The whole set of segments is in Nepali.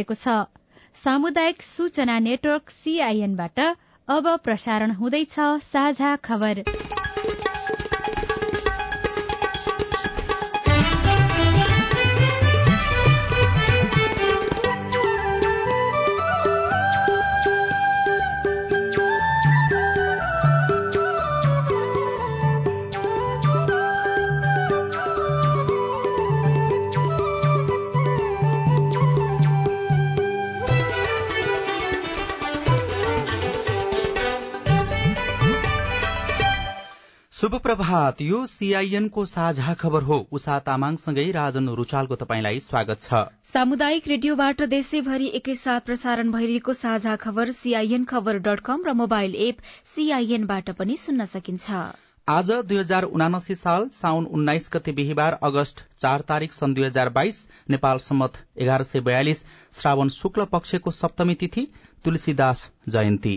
बजेको छ। सामुदायिक सूचना नेटवर्क सीआईएनबाट अब प्रसारण हुँदैछ साझा खबर। शुभ प्रभात यो सीआईएनको साझा खबर हो। उषा तामाङसँगै राजन रुचालको तपाईँलाई स्वागत छ। सामुदायिक रेडियोबाट देशैभरि एकैसाथ प्रसारण भइरहेको साझा खबर सीआईएन खबर डट कम र मोबाइल एप सीआईएनबाट पनि सुन्न सकिन्छ। आज दुई हजार उनासी साल साउन उन्नाइस गते बिहिबार अगस्त चार तारीक सन् दुई हजार बाइस नेपाल सम्मत एघार सय बयालिस श्रावण शुक्ल पक्षको सप्तमी तिथि तुलसीदास जयन्ती।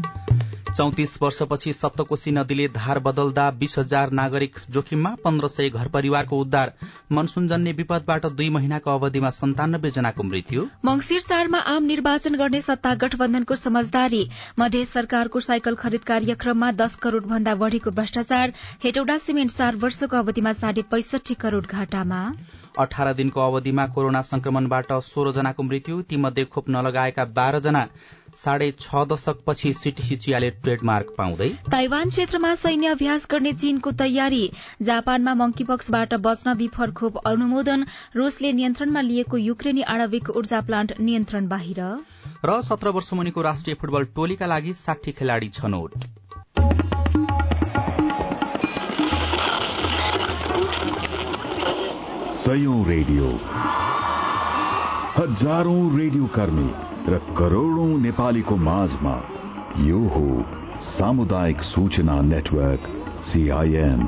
चौतिस वर्षपछि सप्तकोशी नदीले धार बदल्दा बीस हजार नागरिक जोखिममा पन्ध्र सय घर परिवारको उद्धार मनसूनजन्य विपदबाट दुई महिनाको अवधिमा सन्तानब्बे जनाको मृत्यु। मंगिर चारमा आम निर्वाचन गर्ने सत्ता गठबन्धनको समझदारी मध्य सरकारको साइकल खरिद कार्यक्रममा दस करोड़ भन्दा बढ़ीको भ्रष्टाचार हेटौडा सिमेन्ट चार वर्षको अवधिमा साढे पैंसठी करोड़ घाटामा। अठार दिनको अवधिमा कोरोना संक्रमणबाट सोह्र जनाको मृत्यु तीमध्ये खोप नलगाएका बाह्र जना साढे छ दशकपछि सीटीसी चियाले ट्रेडमार्क पाउँदै ताइवान क्षेत्रमा सैन्य अभ्यास गर्ने चीनको तयारी। जापानमा मंकीपक्सबाट बच्न विफर खोप अनुमोदन रूसले नियन्त्रणमा लिएको युक्रेनी आणविक ऊर्जा प्लान्ट नियन्त्रण बाहिर। र सत्र वर्ष मुनिको राष्ट्रिय फुटबल टोलीका लागि साठी खेलाड़ी छनौट। सयौं रेडियो। हजारौं रेडियो कर्मी। र करोड़ौं नेपालीको माझमा यो हो सामुदायिक सूचना नेटवर्क सीआईएन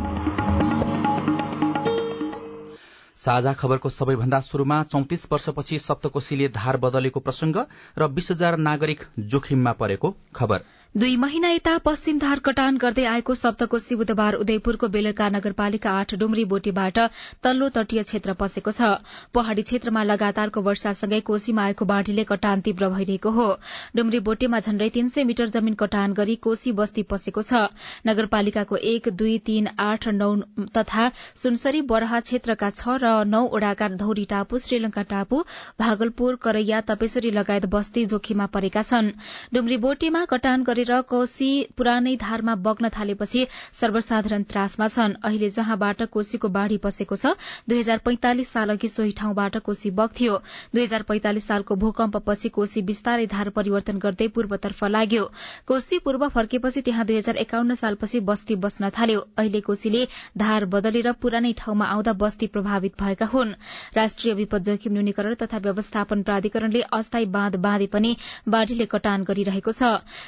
साझा खबरको सबैभन्दा शुरूमा चौतिस वर्षपछि सप्तकोशीले धार बदलेको प्रसंग र बीस हजार नागरिक जोखिममा परेको खबर। दुई महिना यता पश्चिम धार कटान गर्दै आएको सप्तकोशी बुधबार उदयपुरको बेलरका नगरपालिका आठ डुम्री बोटीबाट तल्लो तटीय क्षेत्र पसेको छ। पहाड़ी क्षेत्रमा लगातारको वर्षासँगै कोशीमा आएको बाढ़ीले कटान तीव्र भइरहेको हो। डुम्री बोटीमा झण्डै तीन सय मिटर जमीन कटान गरी कोशी बस्ती पसेको छ। नगरपालिकाको एक दुई तीन आठ नौ तथा सुनसरी बरहा क्षेत्रका छ र नौ ओड़ाका धौरी टापु श्रीलंका टापु भागलपुर करैया तपेश्वरी लगायत बस्ती जोखिममा परेका छन्। डुम्री बोटीमा कटान गरी गरेर कोशी पुरानै धारमा बग्न थालेपछि सर्वसाधारण त्रासमा छन्। अहिले जहाँबाट कोशीको बाढ़ी पसेको छ दुई हजार पैंतालिस साल अघि सोही ठाउँबाट कोशी बग्थ्यो। दुई हजार पैंतालिस सालको भूकम्पपछि कोशी विस्तारै धार परिवर्तन गर्दै पूर्वतर्फ लाग्यो। कोशी पूर्व फर्केपछि त्यहाँ दुई हजार एकाउन्न सालपछि बस्ती बस्न थाल्यो। अहिले कोशीले धार बदलेर पुरानै ठाउँमा आउँदा बस्ती प्रभावित भएका हुन्। राष्ट्रिय विपद जोखिम न्यूनीकरण तथा व्यवस्थापन प्राधिकरणले अस्थायी बाँध बाँधे पनि बाढ़ीले कटान गरिरहेको छ।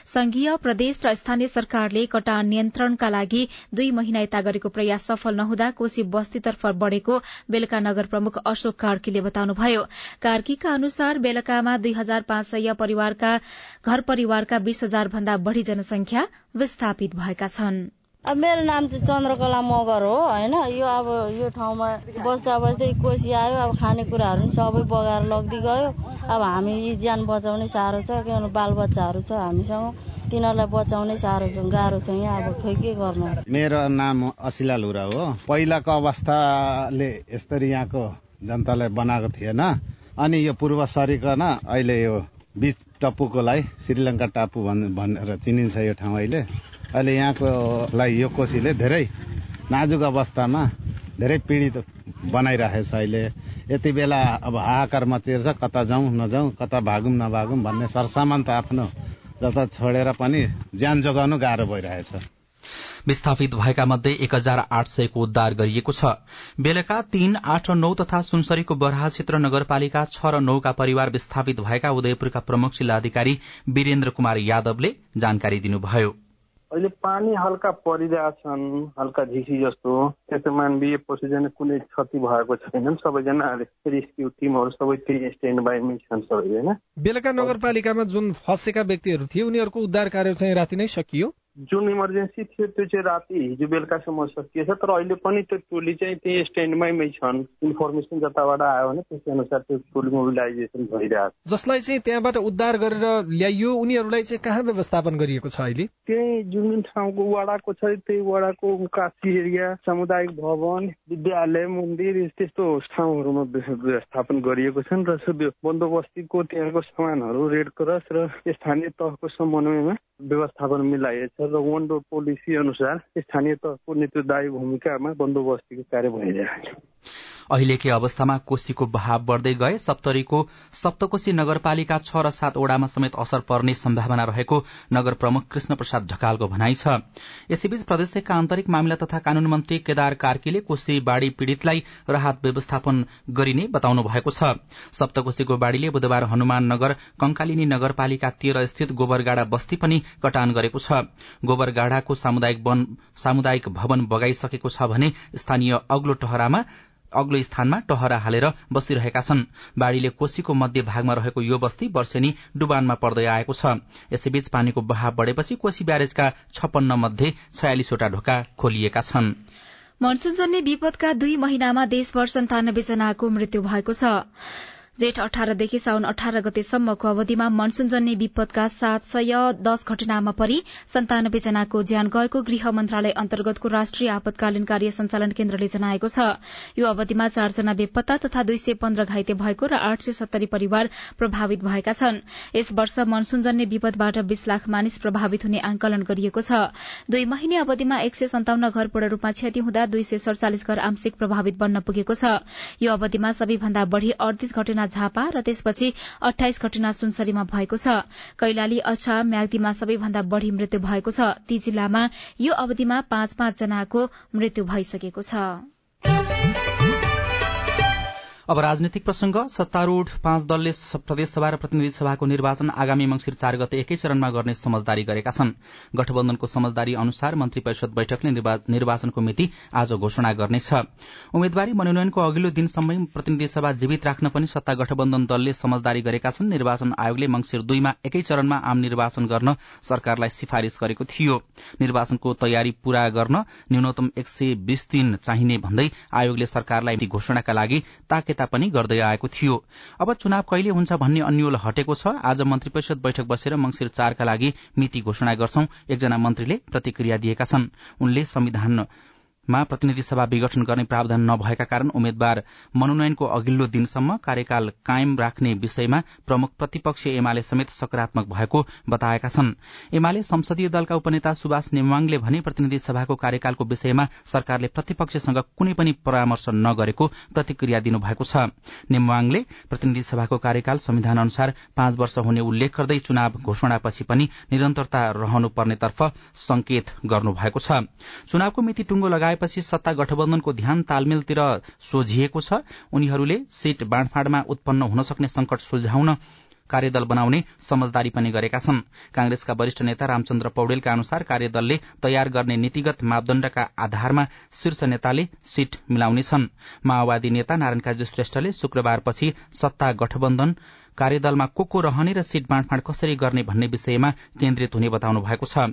संघीय केन्द्रीय प्रदेश र स्थानीय सरकारले कटान नियन्त्रणका लागि दुई महिना यता गरेको प्रयास सफल नहुँदा कोशी बस्तीतर्फ बढ़ेको बेलका नगर प्रमुख अशोक कार्कीले बताउनुभयो। कार्कीका अनुसार बेलकामा दुई हजार पाँच सय घर परिवारका बीस हजार भन्दा बढ़ी जनसंख्या विस्थापित भएका छन्। अब मेरो नाम चाहिँ चन्द्रकला मगर हो होइन? यो अब यो ठाउँमा बस्दा बस्दै कोसी आयो अब खानेकुराहरू पनि सबै बगाएर लग्दै गयो। अब हामी ज्यान बचाउनै साह्रो छ किनभने बालबच्चाहरू छ हामीसँग। तिनीहरूलाई बचाउनै साह्रो छ गाह्रो छ यहाँ अब खोइ के गर्नु? मेरो नाम असिला लुरा हो। पहिलाको अवस्थाले यस्तरी यहाँको जनतालाई बनाएको थिएन। अनि यो पूर्व सरिकन अहिले यो बिच टप्पुकोलाई श्रीलङ्का टापु भनेर चिनिन्छ यो ठाउँ अहिले। अहिले यहाँकोलाई यो कोसीले धेरै नाजुक अवस्थामा धेरै पीडित बनाइरहेछ अहिले। यति बेला अब हाहाकार मचिएर कता जाउँ नजाउँ कता भागौँ नभागौँ भन्ने सरसामान त आफ्नो जता छोडेर पनि ज्यान जोगाउनु गाह्रो भइरहेछ। विस्थापित भएका मध्ये एक हजार आठ सयको उद्धार गरिएको छ। बेलुका तीन आठ नौ तथा सुनसरीको बरहा क्षेत्र नगरपालिका छ र नौका परिवार विस्थापित भएका उदयपुरका प्रमुख जिल्लाधिकारी वीरेन्द्र कुमार यादवले जानकारी दिनुभयो। अहिले पानी हल्का परिरहेछन् हल्का झिसी जस्तो। त्यस्तो मानवीय प्रोसिजर कुनै क्षति भएको छैन सबैजना रेस्क्यु टिमहरू सबै त्यही स्ट्यान्ड बाईमै छन् सबै होइन? बेलुका नगरपालिकामा जुन फँसेका व्यक्तिहरू थिए उनीहरूको उद्धार कार्य चाहिँ राति नै सकियो। जुन इमर्जेन्सी थियो त्यो चाहिँ राति हिजो बेलुकासम्म सकिएछ। तर अहिले पनि त्यो टोली चाहिँ त्यही स्ट्यान्डमै छन्। इन्फर्मेसन जताबाट आयो भने त्यसै अनुसार त्यो टोली मोबिलाइजेसन भइरहेको जसलाई चाहिँ त्यहाँबाट उद्धार गरेर ल्याइयो उनीहरूलाई चाहिँ कहाँ व्यवस्थापन गरिएको छ अहिले? त्यही जुन जुन ठाउँको वडाको छ त्यही वडाको काशी एरिया सामुदायिक भवन विद्यालय मन्दिर त्यस्तो ठाउँहरूमा व्यवस्थापन गरिएको छ र बन्दोबस्तीको त्यहाँको सामानहरू रेड क्रस र स्थानीय तहको समन्वयमा व्यवस्थापन मिलाइएको छ। र वान पोलिसी अनुसार स्थानीय तहको नेतृत्वदायी भूमिकामा बन्दोबस्तीको कार्य भइरहेको छ अहिलेकै अवस्थामा कोशीको बहाव बढ्दै गए। सप्तरीको सप्तकोशी नगरपालिका छ र सात ओडामा समेत असर पर्ने सम्भावना रहेको नगर प्रमुख कृष्ण प्रसाद ढकालको भनाइ छ। यसैबीच प्रदेशका आन्तरिक मामिला तथा कानून मन्त्री केदार कार्कीले कोशी बाढ़ी पीड़ितलाई राहत व्यवस्थापन गरिने बताउनु भएको छ। सप्तकोशीको बाढ़ीले बुधबार हनुमान नगर कंकालिनी नगरपालिका तेह्र स्थित गोबरगाडा बस्ती पनि कटान गरेको छ। गोबरगाडाको सामुदायिक भवन बगाइसकेको छ भने स्थानीय अग्लो टहरामा अग्लो स्थानमा टहरा हालेर बसिरहेका छन्। बाढ़ीले कोशीको मध्य भागमा रहेको यो बस्ती वर्षेनी डुबानमा पर्दै आएको छ। यसैबीच पानीको बहाव बढ़ेपछि कोशी ब्यारेजका छप्पन्न मध्ये छयालिसवटा ढोका खोलिएका छन्। मनसूनजन्य विपदका दुई महिनामा देशभर सन्तानब्बे जनाको मृत्यु भएको छ। जेठ अठारदेखि साउन अठार गतेसम्मको अवधिमा मनसूनजन्य विपदका सात सय दस घटनामा परि सन्तानब्बे जनाको ज्यान गएको गृह मन्त्रालय अन्तर्गतको राष्ट्रिय आपतकालीन कार्य संचालन केन्द्रले जनाएको छ। यो अवधिमा चारजना बेपत्ता तथा दुई सय पन्ध्र घाइते भएको र आठ सय सत्तरी परिवार प्रभावित भएका छन्। यस वर्ष मनसूनजन्य विपदबाट बीस लाख मानिस प्रभावित हुने आंकलन गरिएको छ। दुई महिने अवधिमा एक सय सन्ताउन्न घर पूर्ण रूपमा क्षति हुँदा दुई सय सड़चालिस घर आंशिक प्रभावित बन्न पुगेको छ। यो अवधिमा सबैभन्दा बढ़ी अडतीस घटना झापा र त्यसपछि अठाइस घटना सुनसरीमा भएको छ। कैलाली अछा म्याग्दीमा सबैभन्दा बढ़ी मृत्यु भएको छ। ती जिल्लामा यो अवधिमा पाँच पाँच जनाको मृत्यु भइसकेको छ। अब राजनीतिक प्रसंग। सत्तारूढ़ पाँच दलले प्रदेशसभा र प्रतिनिधि सभाको निर्वाचन आगामी मंगिर चार गते एकै चरणमा गर्ने समझदारी गरेका छन्। गठबन्धनको समझदारी अनुसार मन्त्री परिषद बैठकले निर्वाचनको मिति आज घोषणा गर्नेछ। उम्मेद्वारी मनोनयनको अघिल्लो दिनसम्मै प्रतिनिधि सभा जीवित राख्न पनि सत्ता गठबन्धन दलले समझदारी गरेका छन्। निर्वाचन आयोगले मंगिर दुईमा एकै चरणमा आम निर्वाचन गर्न सरकारलाई सिफारिश गरेको थियो। निर्वाचनको तयारी पूरा गर्न न्यूनतम एक सय बीस दिन चाहिने भन्दै आयोगले सरकारलाई घोषणाका लागि ताके सचेता पनि गर्दै आएको थियो। अब चुनाव कहिले हुन्छ भन्ने अन्यल हटेको छ। आज मन्त्री परिषद बैठक बसेर मंगिर चारका लागि मिति घोषणा गर्छौं। एकजना मन्त्रीले प्रतिक्रिया दिएका छन्। उनले संविधान मा प्रतिनिधि सभा विघटन गर्ने प्रावधान नभएका कारण उम्मेद्वार मनोनयनको अघिल्लो दिनसम्म कार्यकाल कायम राख्ने विषयमा प्रमुख प्रतिपक्ष एमाले समेत सकारात्मक भएको बताएका छन्। एमाले संसदीय दलका उपनेता सुभाष नेवाङले भने प्रतिनिधि सभाको कार्यकालको विषयमा सरकारले प्रतिपक्षसँग कुनै पनि परामर्श नगरेको प्रतिक्रिया दिनुभएको छ। नेवाङले प्रतिनिधि सभाको कार्यकाल संविधान अनुसार पाँच वर्ष हुने उल्लेख गर्दै चुनाव घोषणापछि पनि निरन्तरता रहनुपर्नेतर्फ संकेत गर्नुभएको छ। चुनावको मिति टुंगो लगाए लगाएपछि सत्ता गठबन्धनको ध्यान तालमेलतिर सोझिएको छ। उनीहरूले सीट बाँडफाँडमा उत्पन्न हुन सक्ने संकट सुल्झाउन कार्यदल बनाउने समझदारी पनि गरेका छन्। कांग्रेसका वरिष्ठ नेता रामचन्द्र पौडेलका अनुसार कार्यदलले तयार गर्ने नीतिगत मापदण्डका आधारमा शीर्ष नेताले सीट मिलाउनेछन्। माओवादी नेता नारायण काजी श्रेष्ठले शुक्रबारपछि सत्ता गठबन्धन कार्यदलमा को को रहने र सीट बाँडफाँड कसरी गर्ने भन्ने विषयमा केन्द्रित हुने बताउनु भएको छ।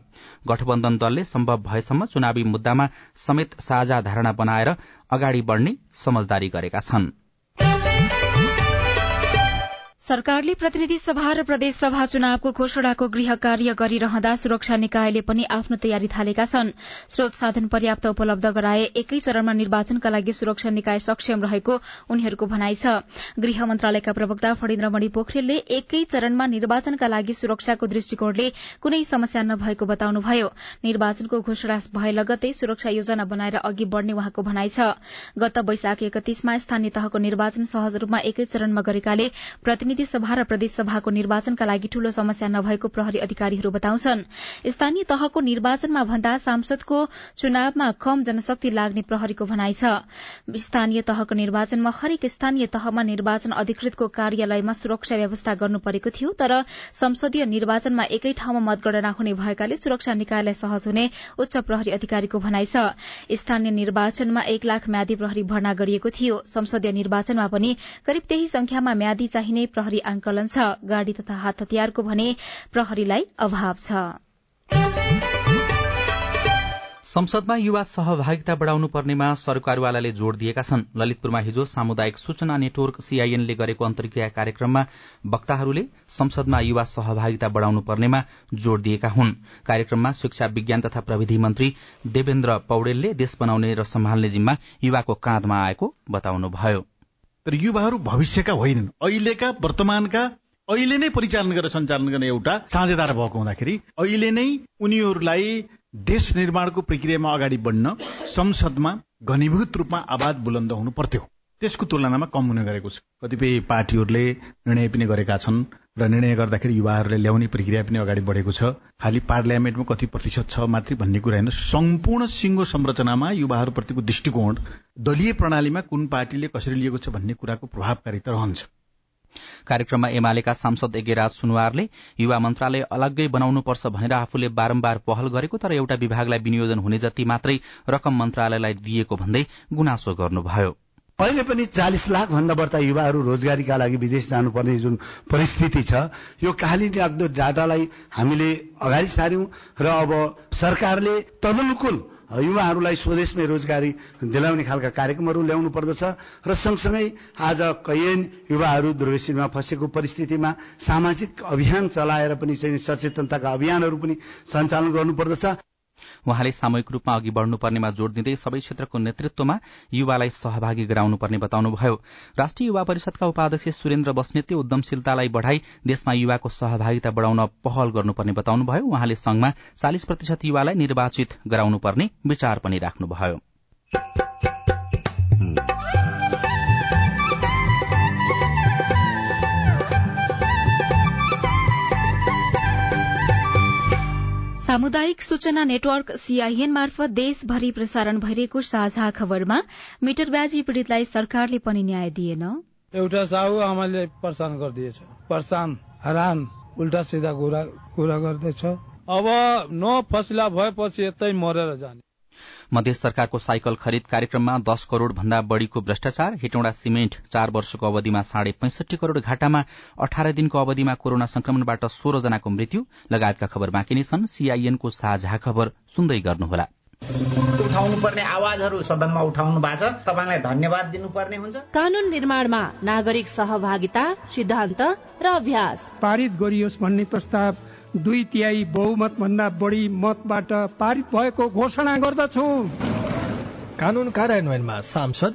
गठबन्धन दलले सम्भव भएसम्म चुनावी मुद्दामा समेत साझा धारणा बनाएर अगाडि बढ़ने समझदारी गरेका छनृ। सरकारले प्रतिनिधि सभा र प्रदेश सभा चुनावको घोषणाको गृह कार्य गरिरहँदा सुरक्षा निकायले पनि आफ्नो तयारी थालेका छन्। स्रोत साधन पर्याप्त उपलब्ध गराए एकै चरणमा निर्वाचनका लागि सुरक्षा निकाय सक्षम रहेको उनीहरूको भनाइ छ। गृह मन्त्रालयका प्रवक्ता फणिन्द्रमणि पोखरेलले एकै चरणमा निर्वाचनका लागि सुरक्षाको दृष्टिकोणले कुनै समस्या नभएको बताउनुभयो। निर्वाचनको घोषणा भए लगतै सुरक्षा योजना बनाएर अघि बढ़ने उहाँको भनाइ छ। गत वैशाख एकतीसमा स्थानीय तहको निर्वाचन सहज रूपमा एकै चरणमा गरेकाले प्रतिनिधि सभा र प्रदेश सभाको निर्वाचनका लागि ठूलो समस्या नभएको प्रहरी अधिकारीहरू बताउँछन्। स्थानीय तहको निर्वाचनमा भन्दा सांसदको चुनावमा कम जनशक्ति लाग्ने प्रहरीको भनाइ छ। स्थानीय तहको निर्वाचनमा हरेक स्थानीय तहमा निर्वाचन अधिकृतको कार्यालयमा सुरक्षा व्यवस्था गर्नु परेको थियो तर संसदीय निर्वाचनमा एकै ठाउँमा मतगणना हुने भएकाले सुरक्षा निकायलाई सहज हुने उच्च प्रहरी अधिकारीको भनाइ छ। स्थानीय निर्वाचनमा एक लाख म्यादी प्रहरी भर्ना गरिएको थियो। संसदीय निर्वाचनमा पनि करिब त्यही संख्यामा म्यादी चाहिने प्रहरी आंकलन छ। गाड़ी तथा हात हतियारको भने प्रहरीलाई अभाव छ। संसदमा युवा सहभागिता बढ़ाउनु पर्नेमा सरकारवालाले जोड़ दिएका छन्। ललितपुरमा हिजो सामुदायिक सूचना नेटवर्क सीआईएनले गरेको अन्तर्क्रिया कार्यक्रममा वक्ताहरूले संसदमा युवा सहभागिता बढ़ाउनु पर्नेमा जोड़ दिएका हुन्। कार्यक्रममा शिक्षा विज्ञान तथा प्रविधि मन्त्री देवेन्द्र पौडेलले देश बनाउने र सम्हाल्ने जिम्मा युवाको काँधमा आएको बताउनुभयो। तर युवाहरू भविष्यका होइनन्। अहिलेका वर्तमानका अहिले नै परिचालन गरेर सञ्चालन गर्ने एउटा साझेदार भएको हुँदाखेरि अहिले नै उनीहरूलाई देश निर्माणको प्रक्रियामा अगाडि बढ्न संसदमा घनीभूत रूपमा आवाज बुलन्द हुनु पर्थ्यो। त्यसको तुलनामा कम हुने गरेको छ। कतिपय पार्टीहरूले निर्णय पनि गरेका छन् र निर्णय गर्दाखेरि युवाहरूले ल्याउने प्रक्रिया पनि अगाडि बढेको छ। खालि पार्लियामेन्टमा कति प्रतिशत छ मात्रै भन्ने कुरा होइन। सम्पूर्ण सिङ्गो संरचनामा युवाहरूप्रतिको दृष्टिकोण दलीय प्रणालीमा कुन पार्टीले कसरी लिएको छ भन्ने कुराको प्रभावकारिता रहन्छ। कार्यक्रममा एमालेका सांसद यज्ञराज सुनवारले युवा मन्त्रालय अलग्गै बनाउनुपर्छ भनेर आफूले बारम्बार पहल गरेको तर एउटा विभागलाई विनियोजन हुने जति मात्रै रकम मन्त्रालयलाई दिएको भन्दै गुनासो गर्नुभयो। अहिले पनि चालिस लाख भन्दा बढ्ता युवाहरू रोजगारीका लागि विदेश जानुपर्ने जुन परिस्थिति छ यो काली लाग्दो डाटालाई हामीले अगाडि सार्यौं र अब सरकारले तदनुकूल युवाहरूलाई स्वदेशमै रोजगारी दिलाउने खालका कार्यक्रमहरू ल्याउनु पर्दछ र सँगसँगै आज कैयन युवाहरू दुर्वेशीमा फँसेको परिस्थितिमा सामाजिक अभियान चलाएर पनि चाहिँ सचेतनताका अभियानहरू पनि सञ्चालन गर्नुपर्दछ। उहाँले सामूहिक रूपमा अघि बढ़नुपर्नेमा जोड़ दिँदै सबै क्षेत्रको नेतृत्वमा युवालाई सहभागी गराउनुपर्ने बताउनुभयो। राष्ट्रिय युवा परिषदका उपाध्यक्ष सुरेन्द्र बस्नेतले उद्यमशीलतालाई बढ़ाई देशमा युवाको सहभागिता बढ़ाउन पहल गर्नुपर्ने बताउनुभयो। उहाँले संघमा चालिस प्रतिशत युवालाई निर्वाचित गराउनुपर्ने विचार पनि राख्नुभयो। सामुदायिक सूचना नेटवर्क सीआईएन मार्फत देशभरि प्रसारण भइरहेको साझा खबरमा मिटरब्याजी पीड़ितलाई सरकारले पनि न्याय दिएन। एउटा साहु आमाले परेशान गरिदिएछ। परेशान हरान उल्टा सिधा कुरा गर्दैछ। अब न फसिला भएपछि यतै मरेर जाने। मध्य सरकारको साइकल खरिद कार्यक्रममा दश करोड़ भन्दा बढ़ीको भ्रष्टाचार हेटौँडा सिमेन्ट चार वर्षको अवधिमा साढे पैंसठी करोड़ घाटामा अठार दिनको अवधिमा कोरोना संक्रमणबाट सोह्र जनाको मृत्यु। लगायतका खबर बाँकी नै छन्। सीआईएनको साझा खबर सुन्दै गर्नुहोला। उठाउनु पर्ने आवाजहरू सदनमा उठाउनु भएको छ तपाईँलाई धन्यवाद दिनुपर्ने हुन्छ। कानून निर्माणमा नागरिक सहभागिता सिद्धान्त र अभ्यास। पारित गरियोस् भन्ने प्रस्ताव दुई तिहाई बहुमत भन्दा बढी मतबाट पारित भएको घोषणा गर्दछु। कानून कार्यान्वयनमा सांसद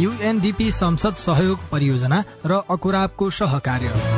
युएनडीपी संसद सहयोग परियोजना र अकुराबको सहकार्य।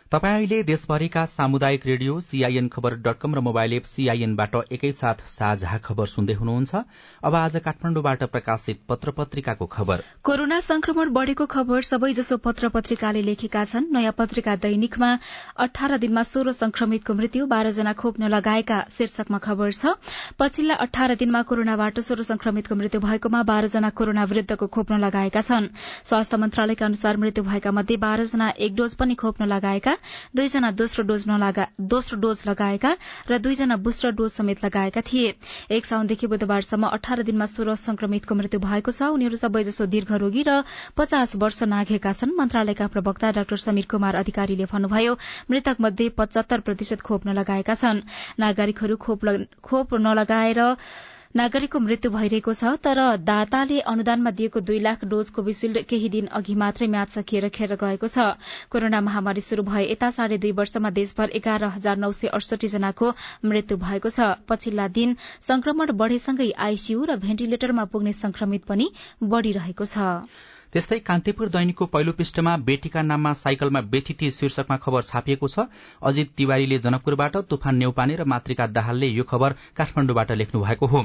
तपाईँ अहिले देशभरिका सामुदायिक radio CIN Khabar dot com र मोबाइल एप सीआईएनबाट एकैसाथ साझा खबर सुन्दै हुनुहुन्छ। अब आज काठमाडौँबाट प्रकाशित पत्र पत्रिकाको खबर। कोरोना संक्रमण बढ़ेको खबर सबैजसो पत्र पत्रिकाले लेखेका छन्। नयाँ पत्रिका दैनिकमा अठार दिनमा सोह्र संक्रमितको मृत्यु बाह्रजना खोप नलगाएका शीर्षकमा खबर छ। पछिल्ला अठार दिनमा कोरोनाबाट सोह्र संक्रमितको मृत्यु भएकोमा बाह्रजना कोरोना विरूद्धको खोप नलगाएका छन्। स्वास्थ्य मन्त्रालयका अनुसार मृत्यु भएका मध्ये बाह्रजना एक डोज पनि खोप नलगाएका दुईजना दोस्रो डोज दोस्रो डोज लगाएका र दुईजना बुस्टर डोज समेत लगाएका थिए। एक साउनदेखि बुधबारसम्म अठार दिनमा सोह्र संक्रमितको मृत्यु भएको छ। उनीहरू सबैजसो दीर्घरोगी र पचास वर्ष नाघेका छन् मन्त्रालयका प्रवक्ता डाक्टर समीर कुमार अधिकारीले भन्नुभयो मृतक मध्ये पचहत्तर प्रतिशत खोप नलगाएका छन्। नागरिकहरू खोप नलगाएर नागरिकको मृत्यु भइरहेको छ तर दाताले अनुदानमा दिएको दुई लाख डोज कोविशील्ड केही दिन अघि मात्रै म्याद सकिएर खेर गएको छ। कोरोना महामारी शुरू भए यता साढे दुई वर्षमा देशभर एघार हजार नौ सय अडसठी जनाको मृत्यु भएको छ। पछिल्ला दिन संक्रमण बढ़ेसँगै आईसीयू र भेन्टिलेटरमा पुग्ने संक्रमित पनि बढ़िरहेको छ। त्यस्तै कान्तिपुर दैनिकको पहिलो पृष्ठमा बेटीका नाममा साइकलमा बेथिती शीर्षकमा खबर छापिएको छ। अजित तिवारीले जनकपुरबाट तुफान नेउपाने र मातृका दाहालले यो खबर काठमाण्डुबाट लेख्नु भएको हो।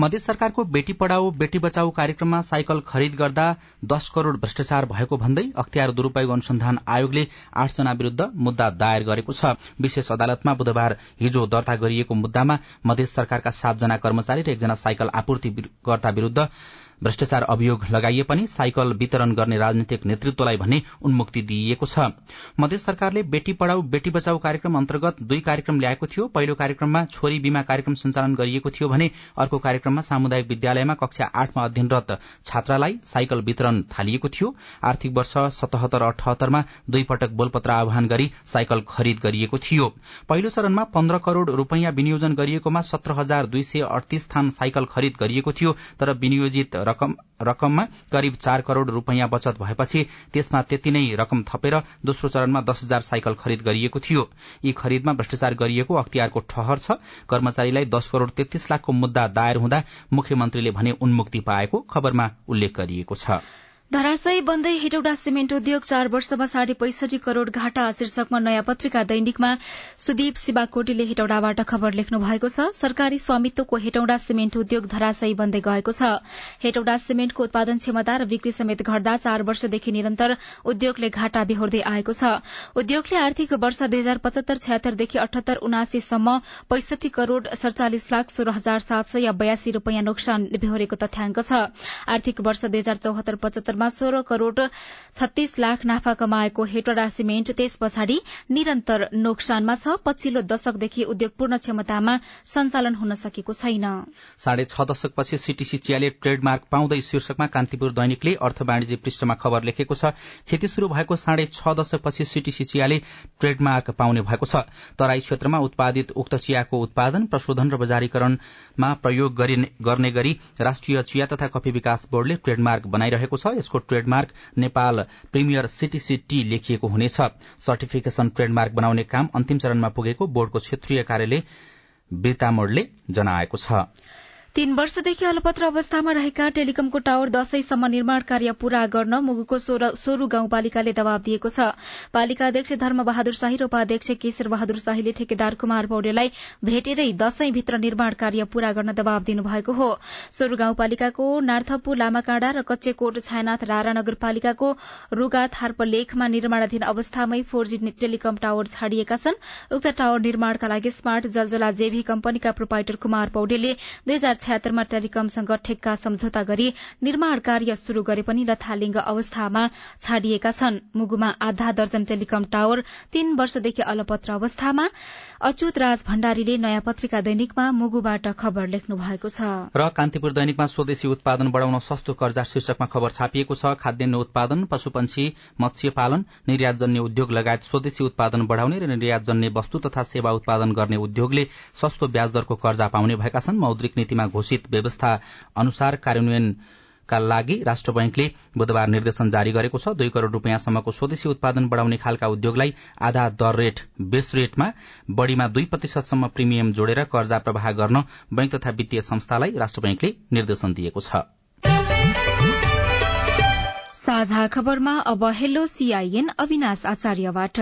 मध्य सरकारको बेटी पढ़ाओ बेटी बचाओ कार्यक्रममा साइकल खरिद गर्दा दश करोड़ भ्रष्टाचार भएको भन्दै अख्तियार दुरूपयोग अनुसन्धान आयोगले आठजना विरूद्ध मुद्दा दायर गरेको छ। विशेष अदालतमा बुधबार हिजो दर्ता गरिएको मुद्दामा मध्य सरकारका सातजना कर्मचारी र एकजना साइकल आपूर्तिकर्ता विरूद्ध भ्रष्टाचार अभियोग लगाइए पनि साइकल वितरण गर्ने राजनीतिक नेतृत्वलाई भने उन्मुक्ति दिइएको छ। मधेस सरकारले बेटी पढ़ाउ बेटी बचाउ कार्यक्रम अन्तर्गत दुई कार्यक्रम ल्याएको थियो। पहिलो कार्यक्रममा छोरी बीमा कार्यक्रम सञ्चालन गरिएको थियो भने अर्को कार्यक्रममा सामुदायिक विद्यालयमा कक्षा आठमा अध्ययनरत छात्रालाई साइकल वितरण थालिएको थियो। आर्थिक वर्ष सतहत्तर अठहत्तरमा दुई पटक बोलपत्र आह्वान गरी साइकल खरिद गरिएको थियो। पहिलो चरणमा पन्ध्र करोड़ रूपियाँ विनियोजन गरिएकोमा सत्र हजार दुई सय अडतीस थान साइकल खरिद गरिएको थियो तर विनियोजित रकममा करिब चार करोड़ रूपियाँ बचत भएपछि त्यसमा त्यति नै रकम थपेर दोस्रो चरणमा दस हजार साइकल खरिद गरिएको थियो। यी खरिदमा भ्रष्टाचार गरिएको अख्तियारको ठहर छ। कर्मचारीलाई दश करोड़ तेत्तीस लाखको मुद्दा दायर हुँदा मुख्यमन्त्रीले भने उन्मुक्ति पाएको खबरमा उल्लेख गरिएको छ। धराशयी बन्दै हेटौडा सिमेन्ट उद्योग चार वर्षमा साढे पैसठी करोड़ घाटा शीर्षकमा नयाँ पत्रिका दैनिकमा सुदीप शिवाकोटीले हेटौडाबाट खबर लेख्नु भएको छ। सरकारी स्वामित्वको हेटौडा सिमेन्ट उद्योग धराशयी बन्दै गएको छ। हेटौडा सिमेन्टको उत्पादन क्षमता र बिक्री समेत घट्दा चार वर्षदेखि निरन्तर उद्योगले घाटा बेहोर्दै आएको छ। उद्योगले आर्थिक वर्ष दुई हजार पचहत्तर छयत्तरदेखि अठहत्तर उनासीसम्म पैसठी करोड़ सड़चालिस लाख सोह्र हजार सात सय बयासी रूपियाँ नोक्सान बेहोरेको तथ्याङ्क छ। आर्थिक वर्ष दुई हजार चौहत्तर पचहत्तर मा सोह्र करोड़ छत्तीस लाख नाफा कमाएको हेटोडा सिमेन्ट त्यस पछाडि निरन्तर नोक्सानमा छ। पछिल्लो दशकदेखि उद्योग पूर्ण क्षमतामा सञ्चालन हुन सकेको छैन। साढे छ दशकपछि सीटीसी चियाले ट्रेडमार्क पाउँदै शीर्षकमा कान्तिपुर दैनिकले अर्थ वाणिज्य पृष्ठमा खबर लेखेको छ खेती शुरू भएको साढे छ दशकपछि सीटीसी चियाले ट्रेडमार्क पाउने भएको छ। तराई क्षेत्रमा उत्पादित उक्त चियाको उत्पादन प्रशोधन र बजारीकरणमा प्रयोग गर्ने गरी राष्ट्रिय चिया तथा कफी विकास बोर्डले ट्रेडमार्क बनाइरहेको छ। यसको trademark Nepal premier CTC tea लेखिएको हुनेछ। सर्टिफिकेशन ट्रेडमार्क बनाउने काम अन्तिम चरणमा पुगेको बोर्डको क्षेत्रीय कार्यालय बेतामोडले जनाएको छ। तीन वर्षदेखि अलपत्र अवस्थामा रहेका टेलिकमको टावर दशैंसम्म निर्माण कार्य पूरा गर्न मुगुको सोरु गाउँपालिकाले दबाव दिएको छ। पालिका अध्यक्ष धर्म बहादुर शाही र उपाध्यक्ष केशर बहादुर शाहीले ठेकेदार कुमार पौडेललाई भेटेरै दशैंभित्र निर्माण कार्य पूरा गर्न दबाव दिनुभएको हो। सोरु गाउँपालिकाको नार्थपु लामाकाँडा र कच्चेकोट छायानाथ रारा नगरपालिकाको रूगा थार्पलेखमा निर्माणाधीन अवस्थामै फोर जी टेलिकम टावर छाडिएका छन्। उक्त टावर निर्माणका लागि स्मार्ट जलजला जेभी कम्पनीका प्रोपाइटर कुमार पौडेलले दुई छयत्तरमा टेलिकमसँग ठेक्का सम्झौता गरी निर्माण कार्य शुरू गरे पनि लथालिङ्ग अवस्थामा छाडिएका छन्। मुगुमा आधा दर्जन टेलिकम टावर तीन वर्षदेखि अलपत्र अवस्थामा। अच्युत राज भण्डारीले नयाँ पत्रिका दैनिकमा मुगुबाट खबर लेख्नु भएको छ। र कान्तिपुर दैनिकमा स्वदेशी उत्पादन बढ़ाउन सस्तो कर्जा शीर्षकमा खबर छापिएको छ। खाद्यान्न उत्पादन पशुपन्छी मत्स्य पालन निर्यातजन्य उद्योग लगायत स्वदेशी उत्पादन बढ़ाउने र निर्यातजन्य वस्तु तथा सेवा उत्पादन गर्ने उद्योगले सस्तो ब्याज दरको कर्जा पाउने भएका छन्। मौद्रिक नीतिमा घोषित व्यवस्था अनुसार कार्यान्वयन का लागि राष्ट्र बैंकले बुधबार निर्देशन जारी गरेको छ। दुई करोड़ रूपियाँसम्मको स्वदेशी उत्पादन बढ़ाउने खालका उद्योगलाई आधा दर रेट बेस रेटमा बढ़ीमा दुई प्रतिशतसम्म प्रिमियम जोडेर कर्जा प्रवाह गर्न बैंक तथा वित्तीय संस्थालाई राष्ट्र बैंकले निर्देशन दिएको छ। साझा खबरमा अब हेलो सीआईएन अविनाश आचार्यबाट।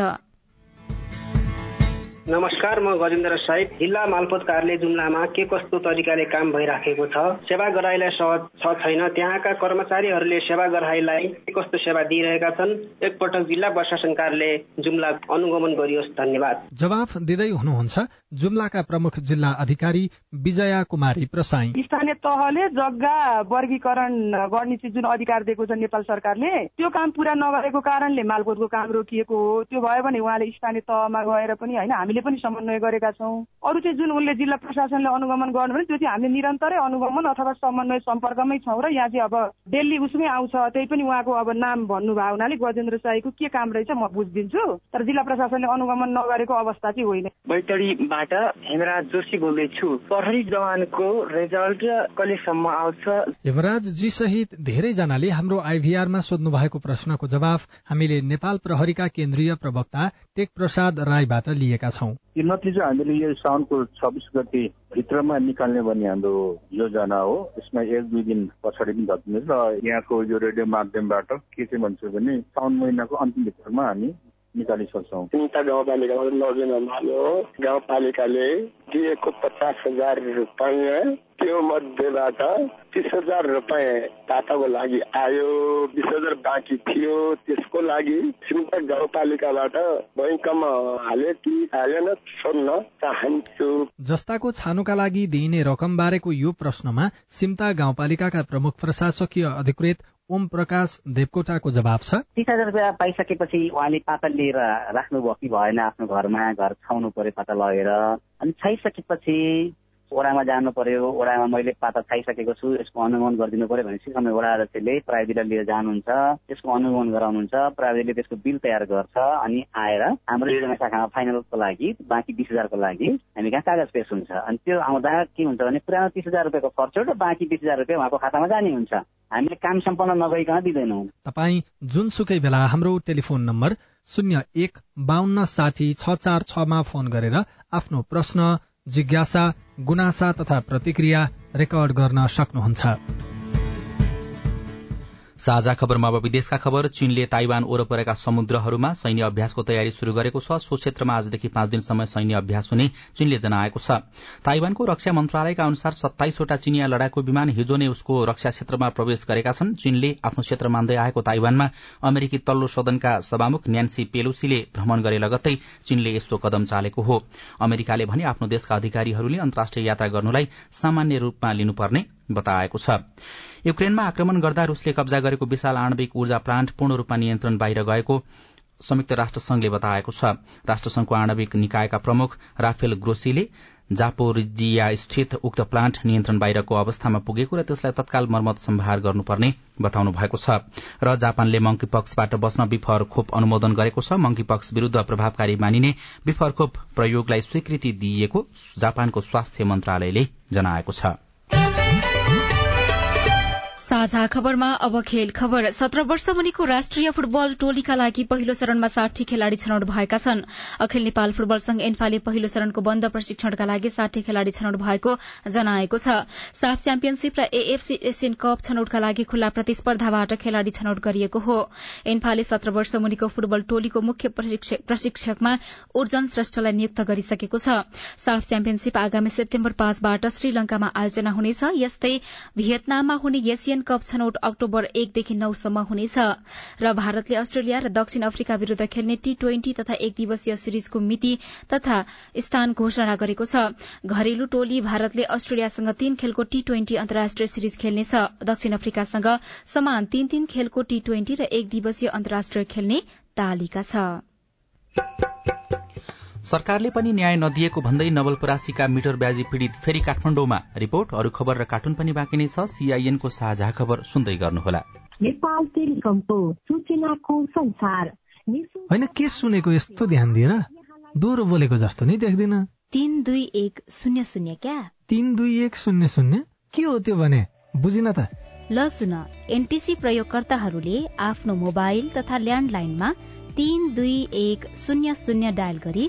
नमस्कार म गजेन्द्र साहिब। जिल्ला मालपोत कार्यालय जुम्लामा के कस्तो तरिकाले काम भइराखेको छ? सेवा गराईलाई सहज छ छैन। त्यहाँका कर्मचारीहरूले सेवा गराईलाई के कस्तो सेवा दिइरहेका छन्? एकपटक जिल्ला प्रशासन कार्यालय जुम्ला अनुगमन गरियोस्। धन्यवाद। जवाफ दिँदै हुनुहुन्छ जुम्लाका प्रमुख जिल्ला अधिकारी विजया कुमारी प्रसाई। स्थानीय तहले जग्गा वर्गीकरण गर्ने चाहिँ जुन अधिकार दिएको छ नेपाल सरकारले त्यो काम पुरा नगरेको कारणले मालपोतको काम रोकिएको हो। त्यो भयो भने उहाँले स्थानीय तहमा गएर पनि होइन हामीले पनि समन्वय गरेका छौँ। अरू चाहिँ जुन उनले जिल्ला प्रशासनले अनुगमन गर्नु भने त्यो चाहिँ हामीले निरन्तरै अनुगमन अथवा समन्वय सम्पर्कमै छौँ र यहाँ चाहिँ अब डेली उसमै आउँछ त्यही पनि उहाँको अब नाम भन्नुभयो हुनाले गजेन्द्र साईको के काम रहेछ म बुझिदिन्छु। तर जिल्ला प्रशासनले अनुगमन नगरेको अवस्था चाहिँ होइन। बैतडीबाट हेमराज जोशी बोल्दैछु। प्रहरी जवानको रिजल्ट कहिलेसम्म आउँछ? हेमराज जी सहित धेरैजनाले हाम्रो आइभीआरमा सोध्नु भएको प्रश्नको जवाफ हामीले नेपाल प्रहरीका केन्द्रीय प्रवक्ता टेक प्रसाद राईबाट लिएका छौं। यो नतिजा हामीले यो साउनको छब्बिस गति भित्रमा निकाल्ने भन्ने हाम्रो योजना हो। यसमा एक दुई दिन पछाडि पनि घट्नेछ र यहाँको यो रेडियो माध्यमबाट के चाहिँ भन्छ भने साउन महिनाको अन्तिम भित्रमा हामी निकालिसक्छौँ चिन्ता गाउँपालिकाबाट लगेन मालो गाउँपालिकाले दिएको पचास हजार रुपियाँ त्यो मध्येबाट तिस हजार रुपियाँ टाटाको लागि आयो बिस हजार बाँकी थियो त्यसको लागि सिमटा गाउँपालिकाबाट बैङ्कमा हाले कि हालेन सोध्न चाहन्छु जस्ताको छानुका लागि दिइने रकम बारेको यो प्रश्नमा सिमता गाउँपालिकाका प्रमुख प्रशासकीय अधिकृत ओम प्रकाश देवकोटाको जवाब छ। तिस हजार रुपियाँ पाइसकेपछि उहाँले पाता लिएर राख्नुभयो कि भएन आफ्नो घरमा घर छाउनु पर्यो पाता लगेर। अनि छाइसकेपछि ओडामा जानु पर्यो ओडामा मैले पाता छाइसकेको छु यसको अनुगमन गरिदिनु पर्यो भनेपछि समय ओडा अध्यक्षले प्राविधिकलाई लिएर जानुहुन्छ। त्यसको अनुगमन गराउनुहुन्छ प्राविधिकले त्यसको बिल तयार गर्छ अनि आएर हाम्रो योजना शाखामा फाइनलको लागि बाँकी बिस हजारको लागि हामी कहाँ कागज पेश हुन्छ। अनि त्यो आउँदा के हुन्छ भने पुरानो तिस हजार रुपियाँको खर्च र बाँकी बिस हजार रुपियाँ उहाँको खातामा जाने हुन्छ हामीले काम सम्पन्न नगरिकन दिँदैनौँ। तपाईँ जुनसुकै बेला हाम्रो टेलिफोन नम्बर शून्य एक बाहन्न साठी छ चार छमा फोन गरेर आफ्नो प्रश्न जिज्ञासा गुनासा तथा प्रतिक्रिया रेकर्ड गर्न सक्नुहुन्छ। साझा खबरमा अब विदेशका खबर। चीनले ताइवान वरपरका समुद्रहरूमा सैन्य अभ्यासको तयारी शुरू गरेको छ। सो क्षेत्रमा आजदेखि पाँच दिनसम्म सैन्य अभ्यास हुने चीनले जनाएको छ। ताइवानको रक्षा मन्त्रालयका अनुसार सत्ताइसवटा चिनिया लडाकु विमान हिजो नै उसको रक्षा क्षेत्रमा प्रवेश गरेका छन्। चीनले आफ्नो क्षेत्र मान्दै आएको ताइवानमा अमेरिकी तल्लो सदनका सभामुख न्यान्सी पेलोसीले भ्रमण गरे लगत्तै चीनले यस्तो कदम चालेको हो। अमेरिकाले भने आफ्नो देशका अधिकारीहरूले अन्तर्राष्ट्रिय यात्रा गर्नुलाई सामान्य रूपमा लिनुपर्ने बताएको छ। युक्रेनमा आक्रमण गर्दा रूसले कब्जा गरेको विशाल आणविक ऊर्जा प्लान्ट पूर्ण रूपमा नियन्त्रण बाहिर गएको संयुक्त राष्ट्र संघले बताएको छ। राष्ट्रसंघको आणविक निकायका प्रमुख राफेल ग्रोसीले जापोरिजिया स्थित उक्त प्लान्ट नियन्त्रण बाहिरको अवस्थामा पुगेको र त्यसलाई तत्काल मर्मत सम्भार गर्नुपर्ने बताउनु भएको छ। र जापानले मंकी पक्सबाट बस्न विफर खोप अनुमोदन गरेको छ। मंकी पक्स विरूद्ध प्रभावकारी मानिने विफर खोप प्रयोगलाई स्वीकृति दिइएको जापानको स्वास्थ्य मन्त्रालयले जनाएको छ। साझा खबरमा अब खेल खबर। सत्र वर्ष मुनिको राष्ट्रिय फुटबल टोलीका लागि पहिलो चरणमा साठी खेलाड़ी छनौट भएका छन्। अखिल नेपाल फुटबल संघ एन्फाले पहिलो चरणको बन्द प्रशिक्षणका लागि साठी खेलाड़ी छनौट भएको जनाएको छ। साफ च्याम्पियनशीप र एएफसी एसियन कप छनौटका लागि खुल्ला प्रतिस्पर्धाबाट खेलाड़ी छनौट गरिएको हो। एन्फाले सत्र वर्ष मुनिको फुटबल टोलीको मुख्य प्रशिक्षकमा उर्जन श्रेष्ठलाई नियुक्त गरिसकेको छ। साफ च्याम्पियनशीप आगामी सेप्टेम्बर पाँचबाट श्रीलंकामा आयोजना हुनेछ। यस्तै भियतनाममा हुने एसियन कप छनौट अक्टोबर एकदेखि नौसम्म हुनेछ र भारतले अस्ट्रेलिया र दक्षिण अफ्रिका विरूद्ध खेल्ने टी ट्वेन्टी तथा एक दिवसीय सिरिजको मिति तथा स्थान घोषणा गरेको छ। घरेलु टोली भारतले अस्ट्रेलियासँग तीन खेलको टी ट्वेन्टी अन्तर्राष्ट्रिय सिरिज खेल्नेछ। दक्षिण अफ्रिकासँग समान तीन तीन खेलको टी ट्वेन्टी र एक दिवसीय अन्तर्राष्ट्रिय खेल्ने तालिका छ। सरकारले पनि न्याय नदिएको भन्दै नवलपरासीका मिटर ब्याजी पीड़ित फेरि काठमाडौँमा रिपोर्ट अरू खबर र कार्टुन पनि बाँकी नै छ। सीआईएनको साझा खबर सुन्दै गर्नुहोला। नेपाल टेलिकमको सूचनाको संसार। होइन के सुनेको यस्तो ध्यान दिएर दोहोरो बोलेको जस्तो नि देख्दिन। तीन दुई एक शून्य शून्य क्या? तीन दुई एक शून्य शून्य? के हो त्यो भने? बुझिन त। ल सुन एनटिसी प्रयोगकर्ताहरूले आफ्नो मोबाइल तथा ल्यान्डलाइनमा तीन दुई एक शून्य शून्य डायल गरी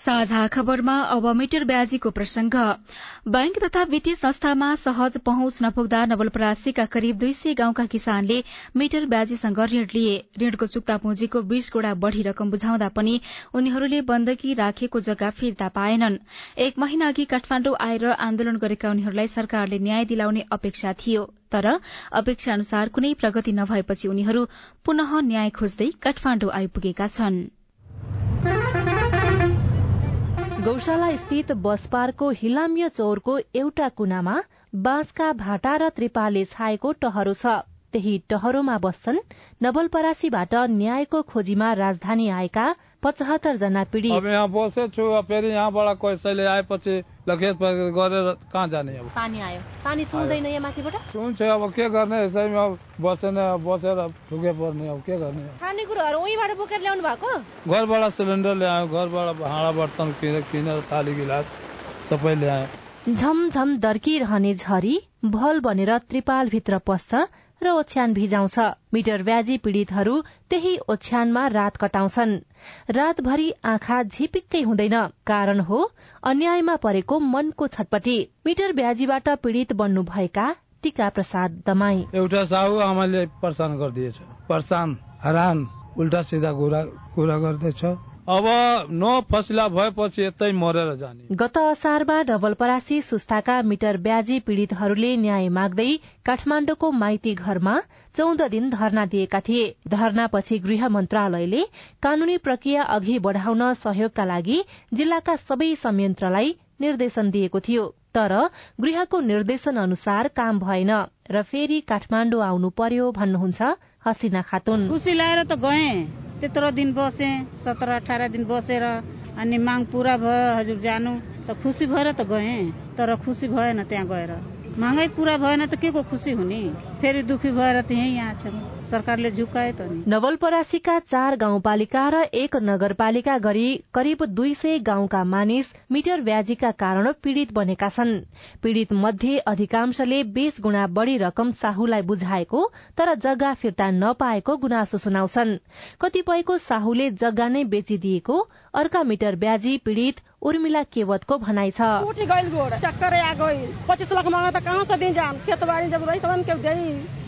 साझा खबरमा अब ब्याजीको प्रसंग। बैंक तथा वित्तीय संस्थामा सहज पहुँच नपुग्दा नवलपरासीका करिब दुई सय गाउँका किसानले मिटर ब्याजीसँग ऋण लिए। ऋणको चुक्ता पुँजीको बीस गुणा बढ़ी रकम बुझाउँदा पनि उनीहरूले बन्दकी राखेको जग्गा फिर्ता पाएनन्। एक महिना अघि काठमाण्डु आएर आन्दोलन गरेका उनीहरूलाई सरकारले न्याय दिलाउने अपेक्षा थियो। तर अपेक्षा अनुसार कुनै प्रगति नभएपछि उनीहरू पुनः न्याय खोज्दै काठमाण्डु आइपुगेका छनृ। गौशाला स्थित बस पार्कको हिलाम्य चौरको एउटा कुनामा बाँसका भाटा र त्रिपालले छाएको टहरो छ। त्यही टहरोमा बस्छन् नवलपरासीबाट न्यायको खोजीमा राजधानी आएका पचहत्तर जना पीड़ित। अब यहाँ बसेछु फेरि यहाँबाट कसैले आएपछि लखेत गरेर कहाँ जाने अब? पानी आयो। पानी छुँदैन यहाँ माथिबाट छुन्छ अब के गर्ने? यसैमा बसेन बसेर ठुके पर्ने अब के गर्ने? खानेकुराहरू उहीँबाट बोकेर ल्याउनु भएको? घरबाट सिलिन्डर ल्यायो घरबाट भाँडा बर्तन किनेर थाली गिलास सबै ल्यायो। झमझम दर्किरहने झरी भल बनेर त्रिपालभित्र पस्छ र ओछ्यान भिजाउँछ। मिटर ब्याजी पीड़ितहरू त्यही ओछ्यानमा रात कटाउँछन्। रातभरि आँखा झिपिक्कै हुँदैन। कारण हो अन्यायमा परेको मनको छटपटी। मिटर ब्याजीबाट पीड़ित बन्नु भएका टीका प्रसाद दमाई। एउटा साहु आमाले परेशान गरिदिएछ। परेशान हरान उल्टा सिधा कुरा गर्दैछ। अब नो फसिला भएपछि यतै मरेर जाने। गत असारमा नवलपरासी सुस्ताका मिटर ब्याजी पीड़ितहरूले न्याय माग्दै काठमाण्डुको माइती घरमा चौध दिन धरना दिएका थिए। धरनापछि गृह मन्त्रालयले कानूनी प्रक्रिया अघि बढ़ाउन सहयोगका लागि जिल्लाका सबै संयन्त्रलाई निर्देशन दिएको थियो। तर गृहको निर्देशन अनुसार काम भएन र फेरि काठमाण्डु आउनु पर्यो भन्नुहुन्छ हसिना खातुन। खुसी लगाएर त गए। त्यत्रो दिन बसे सत्र अठार दिन बसेर अनि माग पुरा भयो हजुर जानु। त खुसी भएर त गए तर खुसी भएन त्यहाँ गएर। मागै पुरा भएन त के को खुसी हुने? फेरि दुखी भएर त यहीँ यहाँ छौँ सरकारले झुकाए त नि। नवलपरासीका चार गाउँपालिका र एक नगरपालिका गरी करिब दुई सय गाउँका मानिस मिटर ब्याजीका कारण पीड़ित बनेका छन्। पीड़ित मध्ये अधिकांशले बीस गुणा बढ़ी रकम साहुलाई बुझाएको तर जग्गा फिर्ता नपाएको गुनासो सुनाउँछन्। कतिपयको साहुले जग्गा नै बेचिदिएको अर्का मिटर ब्याजी पीड़ित उर्मिला केवतको भनाइ छ। चक्कर आ गई पच्चीस लाख मांगा तो कहाँ से दी जाम? खेत बाड़ी जब रही तब के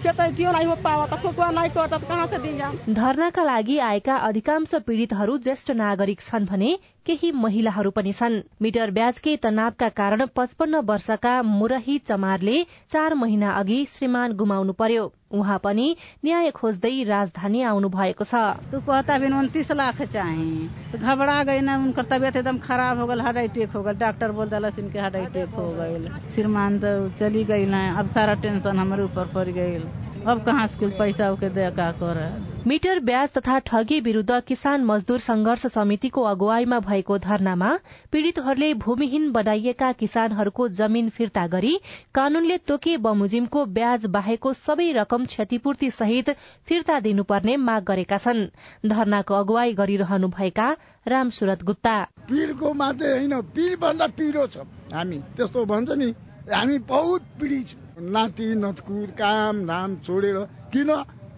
जाम धरनाका लागि आएका अधिकांश पीड़ितहरू ज्येष्ठ नागरिक छन् भने केही महिलाहरू पनि छन्। मिटर ब्याजकै तनावका कारण पचपन्न वर्षका मुरही चमारले चार महिना अघि श्रीमान गुमाउनु पर्यो। उहाँ पनि न्याय खोज्दै राजधानी आउनु भएको छ। तू कहता बिन लाख चाहे। घबरा गई ना उनकर तबियत एकदम खराब हो गल हार्ट अटैक हो गल डॉक्टर बोल दिला इनके हार्ट हो गई श्रीमान तो चली गई अब सारा टेंशन हमारे ऊपर पड़ गई अब कहाँ स्कूल पैसा उके दे का कर? मिटर ब्याज तथा ठगी विरूद्ध किसान मजदूर संघर्ष समितिको अगुवाईमा भएको धरनामा पीड़ितहरूले भूमिहीन बनाइएका किसानहरूको जमीन फिर्ता गरी कानूनले तोके बमोजिमको ब्याज बाहेको सबै रकम क्षतिपूर्ति सहित फिर्ता दिनुपर्ने माग गरेका छन्। धरनाको अगुवाई गरिरहनु भएका रामसुरत गुप्ता। पीड़को मात्रै होइन पीड़ भन्दा पिरो छ। हामी त्यस्तो भन्छ नि हामी बहुत पीड़ित छौँ। नाति नतकुर काम धाम छोडेर किन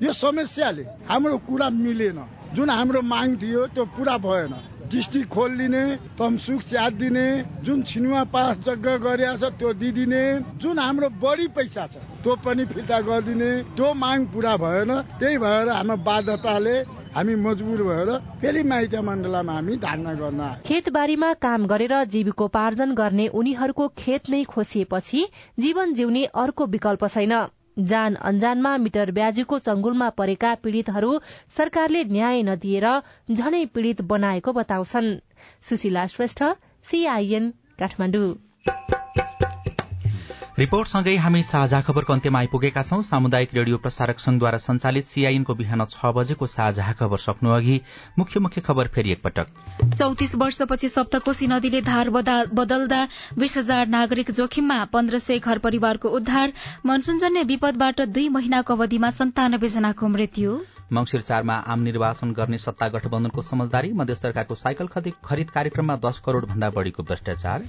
यो समस्याले हाम्रो कुरा मिलेन? जुन हाम्रो माग थियो त्यो पुरा भएन। डिस्ट्रिक्ट खोलिदिने तमसुक च्यात दिने जुन छिनुवा पास जग्गा गरेका छ त्यो दिदिने जुन हाम्रो बढी पैसा छ त्यो पनि फिर्ता गरिदिने त्यो माग पुरा भएन। त्यही भएर हाम्रो बाध्यताले हामी मजबुर भएर फेरि माइती मण्डलमा हामी धारणा गर्न खेतबारीमा काम गरेर जीविकोपार्जन गर्ने उनीहरूको खेत नै खोसिएपछि जीवन जिउने अर्को विकल्प छैन। जान अन्जानमा मिटर ब्याजीको चंगुलमा परेका पीड़ितहरू सरकारले न्याय नदिएर झनै पीड़ित बनाएको बताउँछन्। सुशीला श्रेष्ठ सीआईएन काठमाडौँ। रिपोर्टसँगै हामी साझा खबरको अन्त्यमा आइपुगेका छौं। सामुदायिक रेडियो प्रसारक संघद्वारा संचालित सीआईएनको बिहान छ बजेको साझा खबर सक्नु अघि मुख्य मुख्य खबर फेरि एकपटक। चौतिस वर्षपछि सप्तकोशी नदीले धार बदल्दा बीस हजार नागरिक जोखिममा पन्ध्र सय घर परिवारको उद्धार मनसूनजन्य विपदबाट दुई महिनाको अवधिमा सन्तानब्बे जनाको मृत्यु। मंगिर चारमा आम निर्वाचन गर्ने सत्ता गठबन्धनको समझदारी मध्य सरकारको साइकल खरिद कार्यक्रममा दश करोड़ भन्दा बढ़ीको भ्रष्टाचार।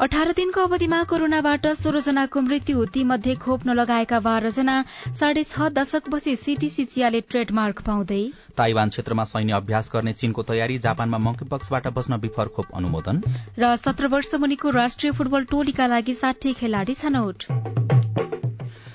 अठार दिनको अवधिमा कोरोनाबाट सोह्र जनाको मृत्यु तीमध्ये खोप नलगाएका बाह्र जना साढे छ दशकपछि सीटीसी चियाले ट्रेडमार्क पाउँदै। ताइवान क्षेत्रमा सैन्य अभ्यास गर्ने चीनको तयारी जापानमा मंकीपक्सबाट बस्न विफर खोप अनुमोदन। र सत्र वर्ष मुनिको राष्ट्रिय फुटबल टोलीका लागि साठी खेलाड़ी छनौट।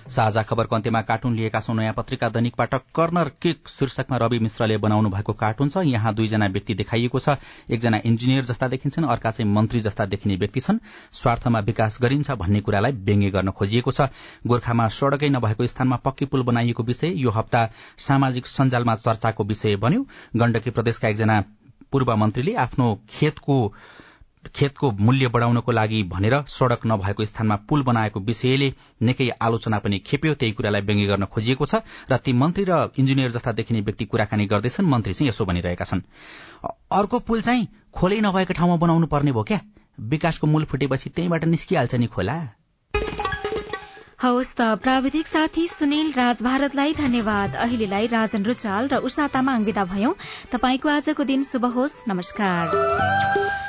साझा खबरको अन्त्यमा कार्टुन लिएका छौं नयाँ पत्रिका दैनिकबाट कर्नर किक शीर्षकमा रवि मिश्रले बनाउनु भएको कार्टुन छ। यहाँ दुईजना व्यक्ति देखाइएको छ। एकजना इन्जिनियर जस्ता देखिन्छन् अर्का चाहिँ मन्त्री जस्ता देखिने व्यक्ति छन्। स्वार्थमा विकास गरिन्छ भन्ने कुरालाई व्यङ्ग्य गर्न खोजिएको छ। गोर्खामा सड़कै नभएको स्थानमा पक्की पुल बनाइएको विषय यो हप्ता सामाजिक सञ्जालमा चर्चाको विषय बन्यो। गण्डकी प्रदेशका एकजना पूर्व मन्त्रीले आफ्नो खेतको खेतको मूल्य बढ़ाउनको लागि भनेर सड़क नभएको स्थानमा पुल बनाएको विषयले निकै आलोचना पनि खेप्यो। त्यही कुरालाई व्यङ्ग्य गर्न खोजिएको छ र ती मन्त्री र इन्जिनियर जस्ता देखिने व्यक्ति कुराकानी गर्दैछन्। मन्त्री चाहिँ यसो भनिरहेका छन्। अर्को पुल चाहिँ खोलै नभएको ठाउँमा बनाउनु पर्ने भयो क्या? विकासको मूल फुटेपछि त्यहीँबाट निस्किहाल्छ नि खोला। हवस् त प्राविधिक साथी सुनिल राज भारतलाई धन्यवाद। अहिलेलाई राजन रुचाल र उषा तामाङ विदा भयौं। तपाईँको आजको दिन शुभ होस्। नमस्कार।